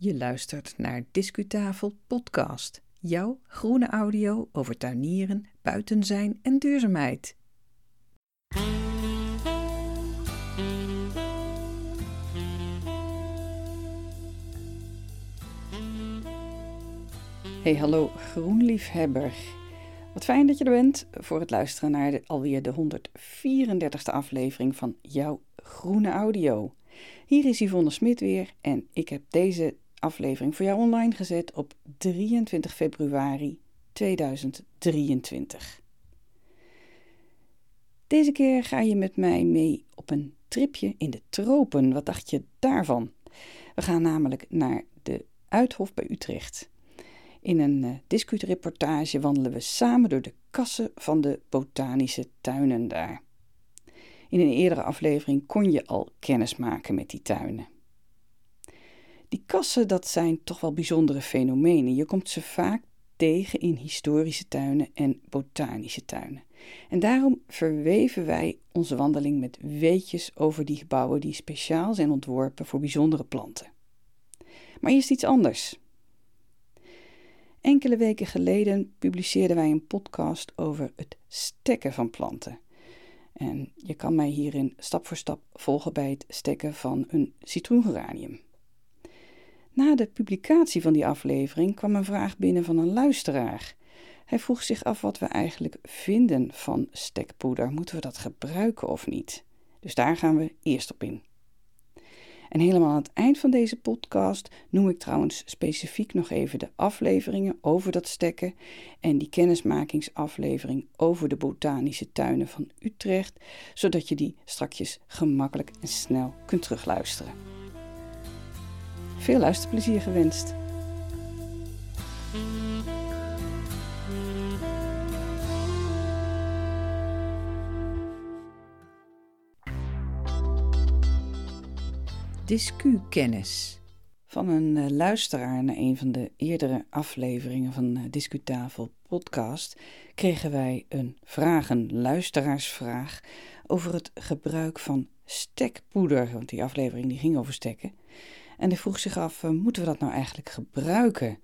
Je luistert naar Discutafel Podcast, jouw groene audio over tuinieren, buiten zijn en duurzaamheid. Hey, hallo groenliefhebber. Wat fijn dat je er bent voor het luisteren naar alweer de 134e aflevering van jouw groene audio. Hier is Yvonne Smit weer en ik heb deze aflevering voor jou online gezet op 23 februari 2023. Deze keer ga je met mij mee op een tripje in de tropen. Wat dacht je daarvan? We gaan namelijk naar de Uithof bij Utrecht. In een uh, discuutreportage wandelen we samen door de kassen van de botanische tuinen daar. In een eerdere aflevering kon je al kennis maken met die tuinen. Die kassen, dat zijn toch wel bijzondere fenomenen. Je komt ze vaak tegen in historische tuinen en botanische tuinen. En daarom verweven wij onze wandeling met weetjes over die gebouwen die speciaal zijn ontworpen voor bijzondere planten. Maar eerst iets anders. Enkele weken geleden publiceerden wij een podcast over het stekken van planten. En je kan mij hierin stap voor stap volgen bij het stekken van een citroengeranium. Na de publicatie van die aflevering kwam een vraag binnen van een luisteraar. Hij vroeg zich af wat we eigenlijk vinden van stekpoeder. Moeten we dat gebruiken of niet? Dus daar gaan we eerst op in. En helemaal aan het eind van deze podcast noem ik trouwens specifiek nog even de afleveringen over dat stekken en die kennismakingsaflevering over de botanische tuinen van Utrecht, zodat je die strakjes gemakkelijk en snel kunt terugluisteren. Veel luisterplezier gewenst. Discu-kennis. Van een uh, luisteraar naar een van de eerdere afleveringen van uh, Discutafel podcast kregen wij een vraag, een luisteraarsvraag, over het gebruik van stekpoeder. Want die aflevering die ging over stekken. En hij vroeg zich af, uh, moeten we dat nou eigenlijk gebruiken?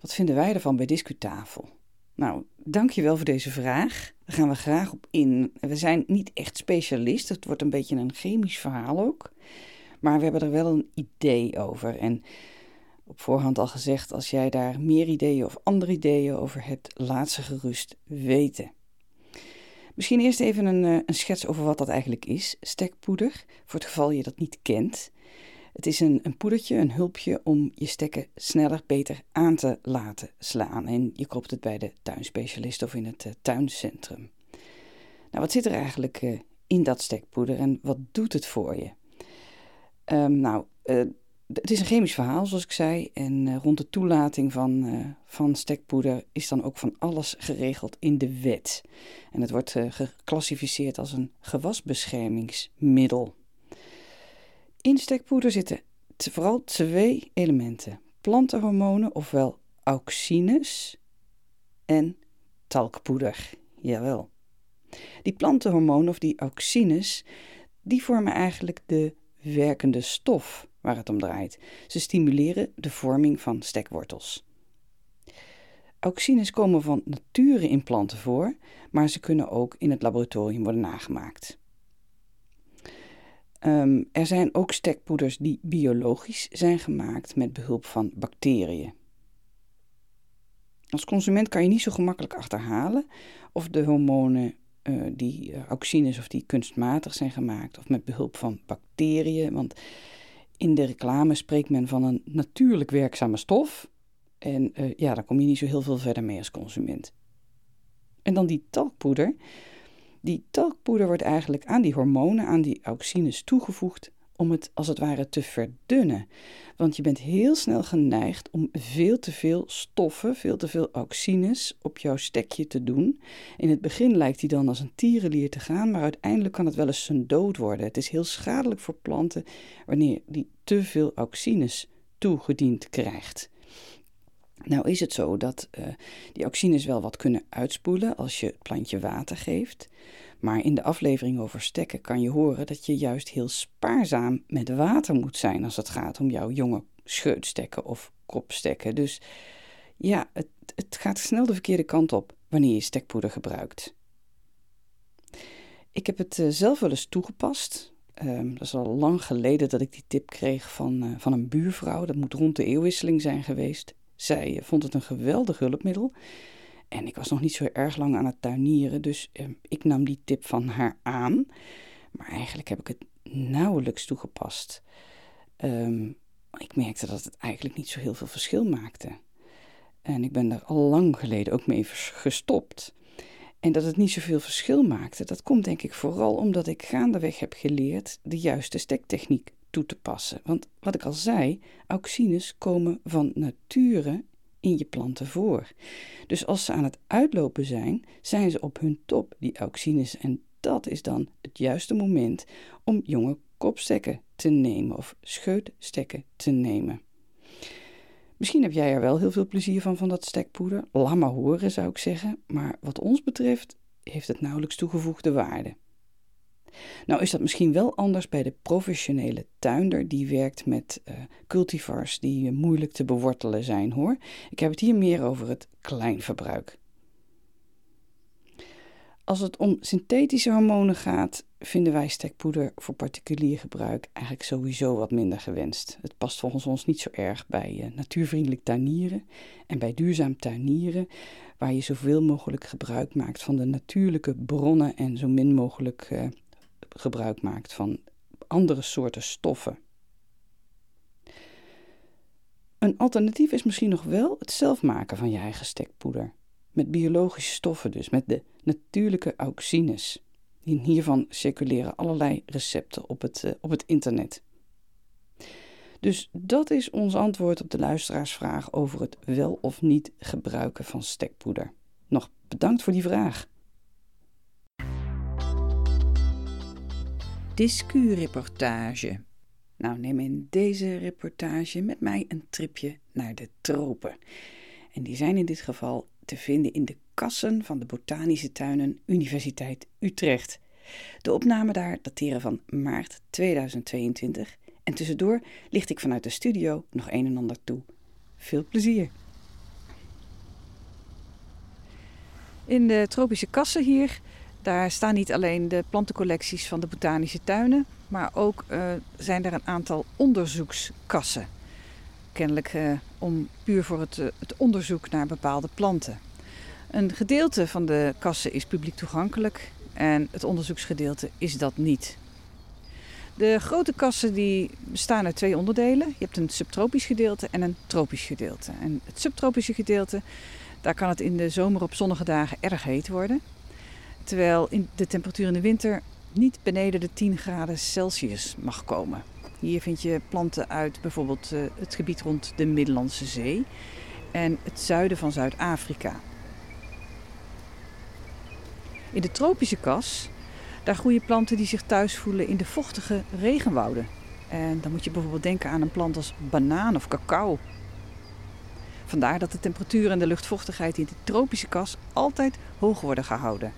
Wat vinden wij ervan bij Discutafel? Nou, dankjewel voor deze vraag. Daar gaan we graag op in. We zijn niet echt specialist, het wordt een beetje een chemisch verhaal ook. Maar we hebben er wel een idee over. En op voorhand al gezegd, als jij daar meer ideeën of andere ideeën over hebt, laat ze gerust weten. Misschien eerst even een, eh, een schets over wat dat eigenlijk is, stekpoeder, voor het geval je dat niet kent. Het is een, een poedertje, een hulpje om je stekken sneller, beter aan te laten slaan. En je koopt het bij de tuinspecialist of in het uh, tuincentrum. Nou, wat zit er eigenlijk uh, in dat stekpoeder en wat doet het voor je? Um, nou, uh, het is een chemisch verhaal, zoals ik zei. En rond de toelating van, van stekpoeder is dan ook van alles geregeld in de wet. En het wordt geclassificeerd als een gewasbeschermingsmiddel. In stekpoeder zitten vooral twee elementen: plantenhormonen, ofwel auxines, en talkpoeder. Jawel. Die plantenhormonen, of die auxines, die vormen eigenlijk de werkende stof waar het om draait. Ze stimuleren de vorming van stekwortels. Auxines komen van nature in planten voor, maar ze kunnen ook in het laboratorium worden nagemaakt. Um, er zijn ook stekpoeders die biologisch zijn gemaakt met behulp van bacteriën. Als consument kan je niet zo gemakkelijk achterhalen of de hormonen uh, die uh, auxines of die kunstmatig zijn gemaakt of met behulp van bacteriën. Want in de reclame spreekt men van een natuurlijk werkzame stof. En uh, ja, daar kom je niet zo heel veel verder mee als consument. En dan die talkpoeder. Die talkpoeder wordt eigenlijk aan die hormonen, aan die auxines toegevoegd om het als het ware te verdunnen. Want je bent heel snel geneigd om veel te veel stoffen, veel te veel auxines op jouw stekje te doen. In het begin lijkt die dan als een tierenlier te gaan, maar uiteindelijk kan het wel eens zijn dood worden. Het is heel schadelijk voor planten wanneer die te veel auxines toegediend krijgt. Nou is het zo dat uh, die auxines wel wat kunnen uitspoelen als je het plantje water geeft. Maar in de aflevering over stekken kan je horen dat je juist heel spaarzaam met water moet zijn als het gaat om jouw jonge scheutstekken of kopstekken. Dus ja, het, het gaat snel de verkeerde kant op wanneer je stekpoeder gebruikt. Ik heb het eh, zelf wel eens toegepast. Um, dat is al lang geleden dat ik die tip kreeg van, uh, van een buurvrouw. Dat moet rond de eeuwwisseling zijn geweest. Zij uh, vond het een geweldig hulpmiddel. En ik was nog niet zo erg lang aan het tuinieren, dus uh, ik nam die tip van haar aan. Maar eigenlijk heb ik het nauwelijks toegepast. Um, ik merkte dat het eigenlijk niet zo heel veel verschil maakte. En ik ben daar al lang geleden ook mee gestopt. En dat het niet zoveel verschil maakte, dat komt denk ik vooral omdat ik gaandeweg heb geleerd de juiste stektechniek toe te passen. Want wat ik al zei, auxines komen van nature in je planten voor. Dus als ze aan het uitlopen zijn, zijn ze op hun top, die auxines. En dat is dan het juiste moment om jonge kopstekken te nemen of scheutstekken te nemen. Misschien heb jij er wel heel veel plezier van, van dat stekpoeder. Laat horen, zou ik zeggen. Maar wat ons betreft heeft het nauwelijks toegevoegde waarde. Nou is dat misschien wel anders bij de professionele tuinder die werkt met uh, cultivars die uh, moeilijk te bewortelen zijn hoor. Ik heb het hier meer over het kleinverbruik. Als het om synthetische hormonen gaat, vinden wij stekpoeder voor particulier gebruik eigenlijk sowieso wat minder gewenst. Het past volgens ons niet zo erg bij uh, natuurvriendelijk tuinieren en bij duurzaam tuinieren, waar je zoveel mogelijk gebruik maakt van de natuurlijke bronnen en zo min mogelijk gebruik maakt van andere soorten stoffen. Een alternatief is misschien nog wel het zelf maken van je eigen stekpoeder. Met biologische stoffen dus, met de natuurlijke auxines. Hiervan circuleren allerlei recepten op het, uh, op het internet. Dus dat is ons antwoord op de luisteraarsvraag over het wel of niet gebruiken van stekpoeder. Nog bedankt voor die vraag. Discureportage. Nou, neem in deze reportage met mij een tripje naar de tropen. En die zijn in dit geval te vinden in de kassen van de Botanische Tuinen Universiteit Utrecht. De opnamen daar dateren van maart 2022 en tussendoor licht ik vanuit de studio nog een en ander toe. Veel plezier! In de tropische kassen hier, daar staan niet alleen de plantencollecties van de botanische tuinen, maar ook uh, zijn er een aantal onderzoekskassen. Kennelijk uh, om puur voor het, uh, het onderzoek naar bepaalde planten. Een gedeelte van de kassen is publiek toegankelijk en het onderzoeksgedeelte is dat niet. De grote kassen die bestaan uit twee onderdelen. Je hebt een subtropisch gedeelte en een tropisch gedeelte. En het subtropische gedeelte, daar kan het in de zomer op zonnige dagen erg heet worden. Terwijl de temperatuur in de winter niet beneden de 10 graden Celsius mag komen. Hier vind je planten uit bijvoorbeeld eh, het gebied rond de Middellandse Zee en het zuiden van Zuid-Afrika. In de tropische kas, daar groeien planten die zich thuis voelen in de vochtige regenwouden. En dan moet je bijvoorbeeld denken aan een plant als banaan of cacao. Vandaar dat de temperatuur en de luchtvochtigheid in de tropische kas altijd hoog worden gehouden.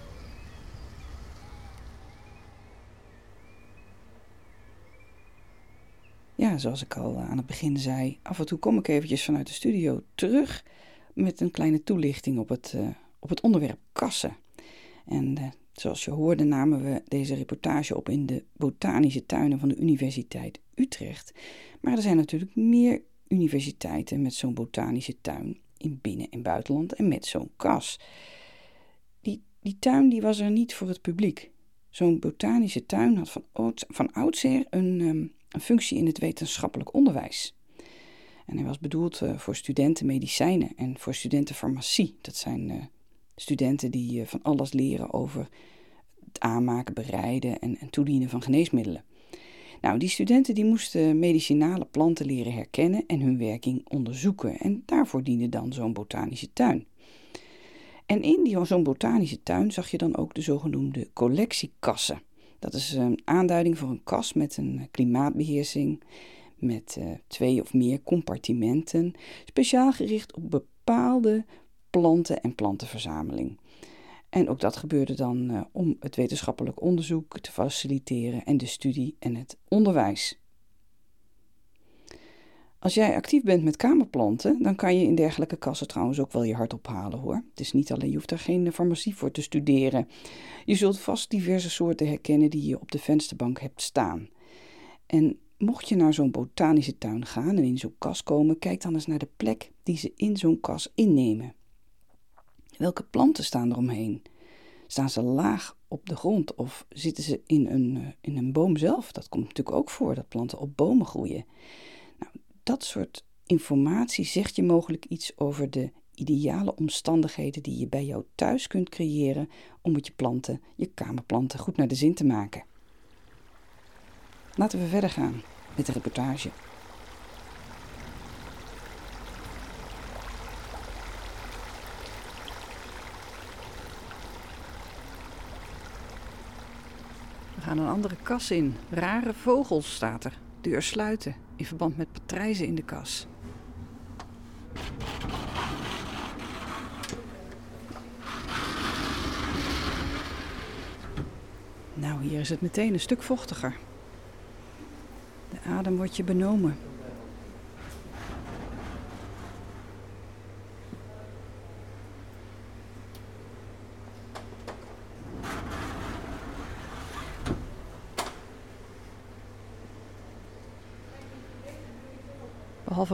Zoals ik al aan het begin zei, af en toe kom ik eventjes vanuit de studio terug met een kleine toelichting op het, uh, op het onderwerp kassen. En uh, zoals je hoorde namen we deze reportage op in de botanische tuinen van de Universiteit Utrecht. Maar er zijn natuurlijk meer universiteiten met zo'n botanische tuin in binnen- en buitenland en met zo'n kas. Die, die tuin die was er niet voor het publiek. Zo'n botanische tuin had van, van oudsher een, um, een functie in het wetenschappelijk onderwijs. En hij was bedoeld uh, voor studenten medicijnen en voor studenten farmacie. Dat zijn uh, studenten die uh, van alles leren over het aanmaken, bereiden en, en toedienen van geneesmiddelen. Nou, die studenten die moesten medicinale planten leren herkennen en hun werking onderzoeken. En daarvoor diende dan zo'n botanische tuin. En in zo'n botanische tuin zag je dan ook de zogenoemde collectiekassen. Dat is een aanduiding voor een kas met een klimaatbeheersing, met uh, twee of meer compartimenten, speciaal gericht op bepaalde planten en plantenverzameling. En ook dat gebeurde dan uh, om het wetenschappelijk onderzoek te faciliteren en de studie en het onderwijs. Als jij actief bent met kamerplanten, dan kan je in dergelijke kassen trouwens ook wel je hart ophalen hoor. Het is niet alleen, je hoeft er geen farmacie voor te studeren. Je zult vast diverse soorten herkennen die je op de vensterbank hebt staan. En mocht je naar zo'n botanische tuin gaan en in zo'n kas komen, kijk dan eens naar de plek die ze in zo'n kas innemen. Welke planten staan er omheen? Staan ze laag op de grond of zitten ze in een, eh, in een boom zelf? Dat komt natuurlijk ook voor dat planten op bomen groeien. Dat soort informatie zegt je mogelijk iets over de ideale omstandigheden die je bij jou thuis kunt creëren om met je planten, je kamerplanten, goed naar de zin te maken. Laten we verder gaan met de reportage. We gaan een andere kas in. Rare vogels staat er. Deur sluiten in verband met patrijzen in de kas. Nou, hier is het meteen een stuk vochtiger. De adem wordt je benomen.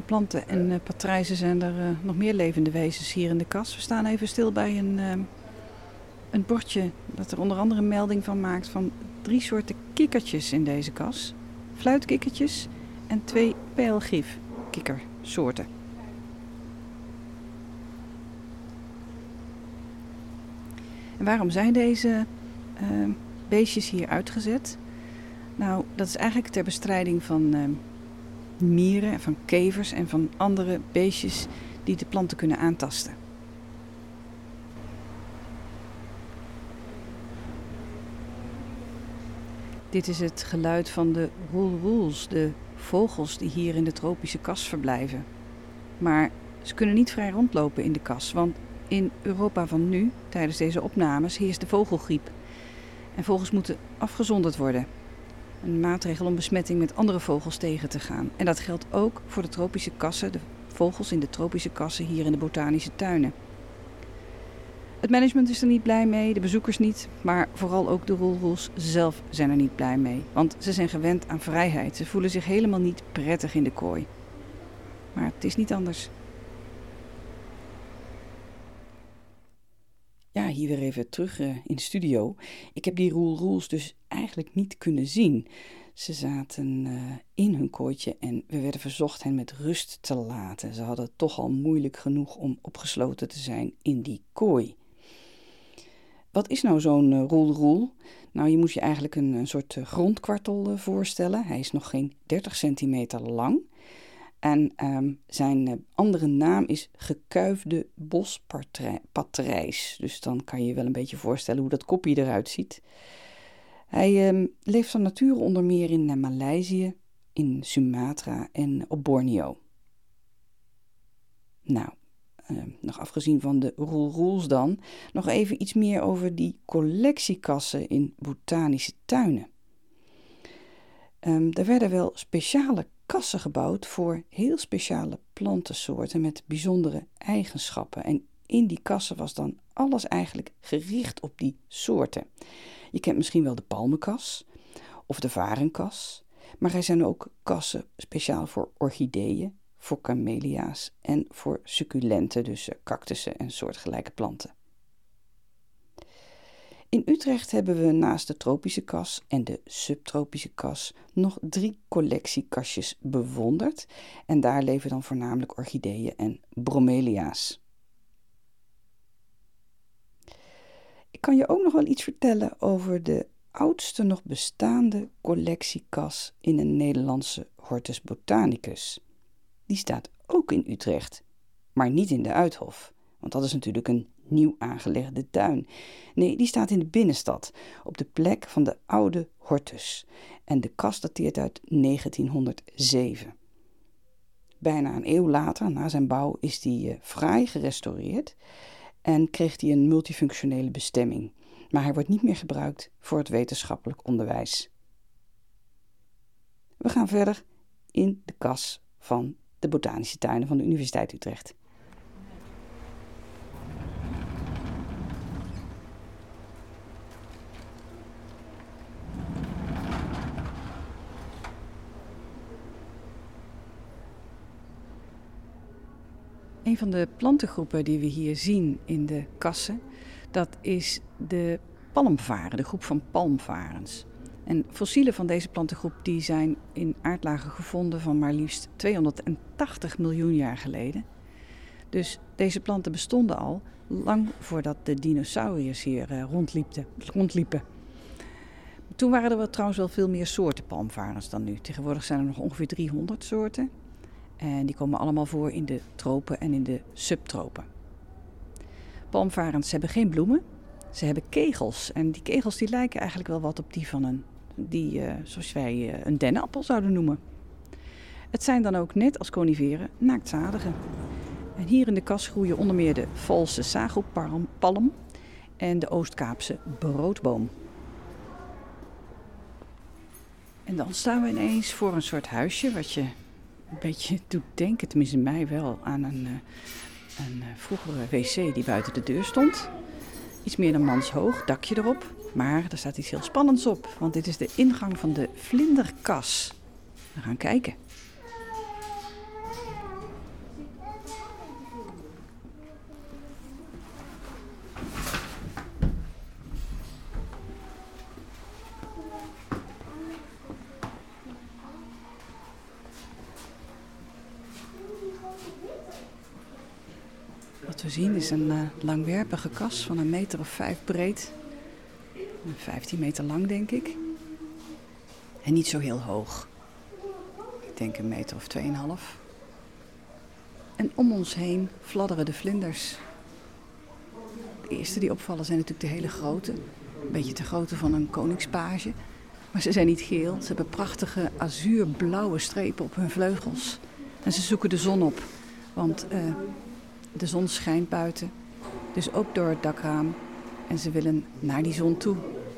Planten en uh, patrijzen zijn er uh, nog meer levende wezens hier in de kas. We staan even stil bij een, uh, een bordje dat er onder andere een melding van maakt van drie soorten kikkertjes in deze kas. Fluitkikkertjes en twee pijlgifkikkersoorten. En waarom zijn deze beestjes hier uitgezet? Nou, dat is eigenlijk ter bestrijding van mieren, van kevers en van andere beestjes die de planten kunnen aantasten. Dit is het geluid van de roelroels, de vogels die hier in de tropische kas verblijven. Maar ze kunnen niet vrij rondlopen in de kas, want in Europa van nu, tijdens deze opnames, heerst de vogelgriep. En vogels moeten afgezonderd worden. Een maatregel om besmetting met andere vogels tegen te gaan. En dat geldt ook voor de tropische kassen, de vogels in de tropische kassen hier in de botanische tuinen. Het management is er niet blij mee, de bezoekers niet, maar vooral ook de roelroels zelf zijn er niet blij mee. Want ze zijn gewend aan vrijheid, ze voelen zich helemaal niet prettig in de kooi. Maar het is niet anders. Ja, hier weer even terug uh, in de studio. Ik heb die roelroels dus eigenlijk niet kunnen zien. Ze zaten uh, in hun kooitje en we werden verzocht hen met rust te laten. Ze hadden toch al moeilijk genoeg om opgesloten te zijn in die kooi. Wat is nou zo'n uh, roelroel? Nou, je moet je eigenlijk een, een soort grondkwartel voorstellen. Hij is nog geen 30 centimeter lang. En um, zijn uh, andere naam is gekuifde bospatrijs. Dus dan kan je je wel een beetje voorstellen hoe dat kopje eruit ziet. Hij um, leeft van nature onder meer in uh, Maleisië, in Sumatra en op Borneo. Nou, uh, nog afgezien van de roelroels dan, nog even iets meer over die collectiekassen in botanische tuinen. Er werden wel speciale kassen gebouwd voor heel speciale plantensoorten met bijzondere eigenschappen. En in die kassen was dan alles eigenlijk gericht op die soorten. Je kent misschien wel de palmenkas of de varenkas, maar er zijn ook kassen speciaal voor orchideeën, voor camellia's en voor succulenten, dus cactussen en soortgelijke planten. In Utrecht hebben we naast de tropische kas en de subtropische kas nog drie collectiekastjes bewonderd. En daar leven dan voornamelijk orchideeën en bromelia's. Ik kan je ook nog wel iets vertellen over de oudste nog bestaande collectiekas in een Nederlandse Hortus botanicus. Die staat ook in Utrecht, maar niet in de Uithof, want dat is natuurlijk een nieuw aangelegde tuin. Nee, die staat in de binnenstad, op de plek van de oude Hortus. En de kast dateert uit 1907. Bijna een eeuw later, na zijn bouw, is die uh, fraai gerestaureerd en kreeg hij een multifunctionele bestemming. Maar hij wordt niet meer gebruikt voor het wetenschappelijk onderwijs. We gaan verder in de kas van de botanische tuinen van de Universiteit Utrecht. Een van de plantengroepen die we hier zien in de kassen, dat is de palmvaren, de groep van palmvarens. En fossielen van deze plantengroep die zijn in aardlagen gevonden van maar liefst 280 miljoen jaar geleden. Dus deze planten bestonden al lang voordat de dinosauriërs hier eh, rondliepen. Toen waren er trouwens wel veel meer soorten palmvarens dan nu. Tegenwoordig zijn er nog ongeveer 300 soorten. En die komen allemaal voor in de tropen en in de subtropen. Palmvarens hebben geen bloemen. Ze hebben kegels. En die kegels die lijken eigenlijk wel wat op die van een, die, uh, zoals wij uh, een dennenappel zouden noemen. Het zijn dan ook net als coniferen naaktzadigen. En hier in de kas groeien onder meer de valse sagopalm en de Oostkaapse broodboom. En dan staan we ineens voor een soort huisje wat je een beetje doet denken, tenminste mij wel, aan een, eh, een eh, vroegere wc die buiten de deur stond. Iets meer dan manshoog, dakje erop. Maar er staat iets heel spannends op, want dit is de ingang van de vlinderkas. We gaan kijken. Wat we zien is een uh, langwerpige kas van een meter of vijf breed. 15 meter lang, denk ik. En niet zo heel hoog. Ik denk een meter of tweeënhalf. En om ons heen fladderen de vlinders. De eerste die opvallen zijn natuurlijk de hele grote. Een beetje de grootte van een koningspage. Maar ze zijn niet geel. Ze hebben prachtige azuurblauwe strepen op hun vleugels. En ze zoeken de zon op. Want uh, de zon schijnt buiten, dus ook door het dakraam. En ze willen naar die zon toe,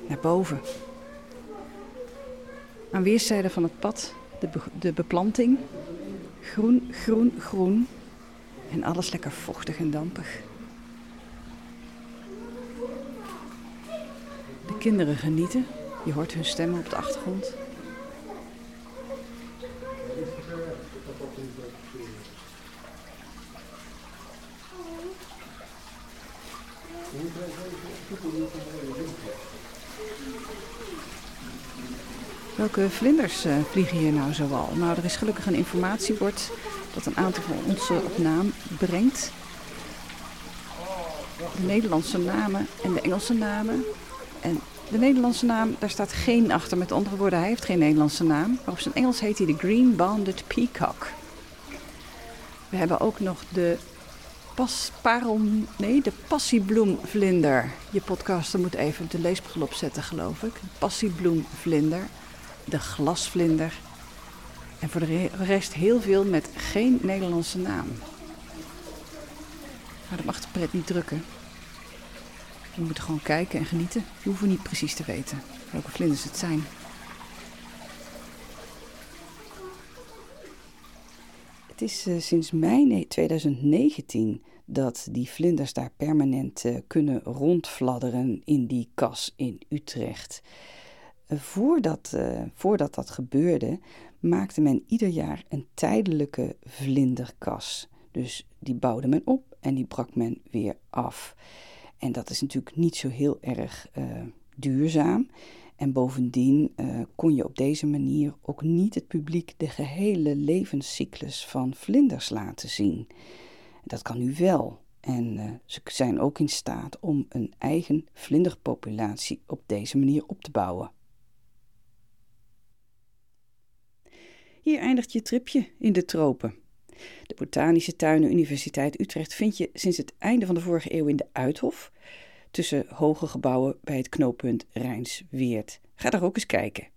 naar boven. Aan weerszijden van het pad de, de beplanting. Groen, groen, groen. En alles lekker vochtig en dampig. De kinderen genieten. Je hoort hun stemmen op de achtergrond. Welke vlinders uh, vliegen hier nou zoal? Nou, er is gelukkig een informatiebord dat een aantal van ons op naam brengt. De Nederlandse namen en de Engelse namen. En de Nederlandse naam, daar staat geen achter. Met andere woorden, hij heeft geen Nederlandse naam. Maar op zijn Engels heet hij de Green Banded Peacock. We hebben ook nog de pas, parel, nee, de passiebloemvlinder. Je podcaster moet even de leesbril opzetten, geloof ik. Passiebloemvlinder, de glasvlinder. En voor de rest heel veel met geen Nederlandse naam. Maar dat mag de pret niet drukken. We moeten gewoon kijken en genieten. We hoeven niet precies te weten welke vlinders het zijn. Het is uh, sinds mei 2019 dat die vlinders daar permanent uh, kunnen rondfladderen in die kas in Utrecht. Uh, voordat, voordat dat gebeurde, maakte men ieder jaar een tijdelijke vlinderkas. Dus die bouwde men op en die brak men weer af. En dat is natuurlijk niet zo heel erg duurzaam. En bovendien kon je op deze manier ook niet het publiek de gehele levenscyclus van vlinders laten zien. Dat kan nu wel. En uh, ze zijn ook in staat om een eigen vlinderpopulatie op deze manier op te bouwen. Hier eindigt je tripje in de tropen. De Botanische Tuinen Universiteit Utrecht vind je sinds het einde van de vorige eeuw in de Uithof tussen hoge gebouwen bij het knooppunt Rijnsweert. Ga daar ook eens kijken.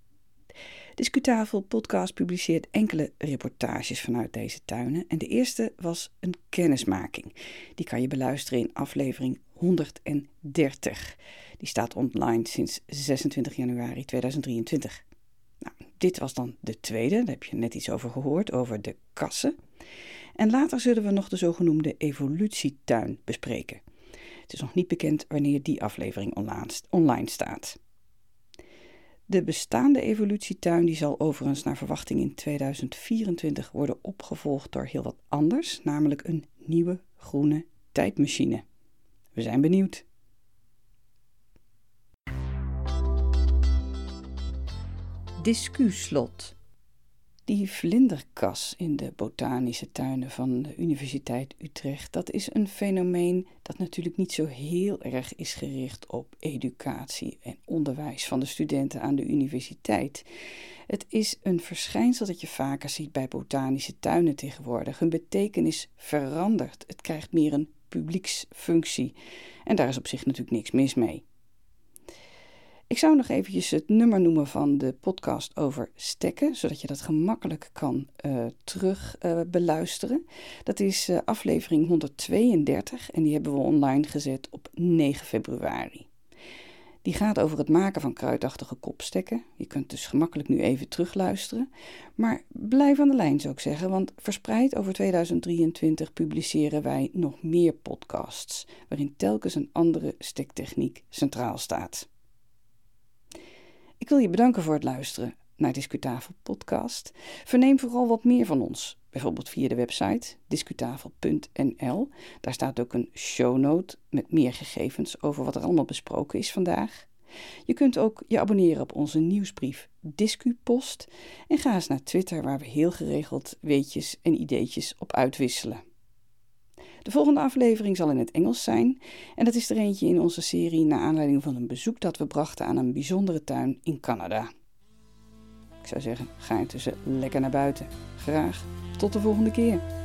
Discutafel podcast publiceert enkele reportages vanuit deze tuinen en de eerste was een kennismaking. Die kan je beluisteren in aflevering 130. Die staat online sinds 26 januari 2023. Nou, dit was dan de tweede, daar heb je net iets over gehoord, over de kassen. En later zullen we nog de zogenoemde evolutietuin bespreken. Het is nog niet bekend wanneer die aflevering online staat. De bestaande evolutietuin die zal overigens naar verwachting in 2024 worden opgevolgd door heel wat anders, namelijk een nieuwe groene tijdmachine. We zijn benieuwd. Discuslot. Die vlinderkas in de botanische tuinen van de Universiteit Utrecht, dat is een fenomeen dat natuurlijk niet zo heel erg is gericht op educatie en onderwijs van de studenten aan de universiteit. Het is een verschijnsel dat je vaker ziet bij botanische tuinen tegenwoordig. Hun betekenis verandert. Het krijgt meer een publieksfunctie. En daar is op zich natuurlijk niks mis mee. Ik zou nog eventjes het nummer noemen van de podcast over stekken, zodat je dat gemakkelijk kan uh, terug uh, beluisteren. Dat is uh, aflevering 132 en die hebben we online gezet op 9 februari. Die gaat over het maken van kruidachtige kopstekken. Je kunt dus gemakkelijk nu even terugluisteren. Maar blijf aan de lijn zou ik zeggen, want verspreid over 2023 publiceren wij nog meer podcasts, waarin telkens een andere stektechniek centraal staat. Ik wil je bedanken voor het luisteren naar Discutafel Podcast. Verneem vooral wat meer van ons, bijvoorbeeld via de website discutafel.nl. Daar staat ook een shownote met meer gegevens over wat er allemaal besproken is vandaag. Je kunt ook je abonneren op onze nieuwsbrief DiscuPost en ga eens naar Twitter waar we heel geregeld weetjes en ideetjes op uitwisselen. De volgende aflevering zal in het Engels zijn en dat is er eentje in onze serie naar aanleiding van een bezoek dat we brachten aan een bijzondere tuin in Canada. Ik zou zeggen, ga intussen lekker naar buiten. Graag tot de volgende keer.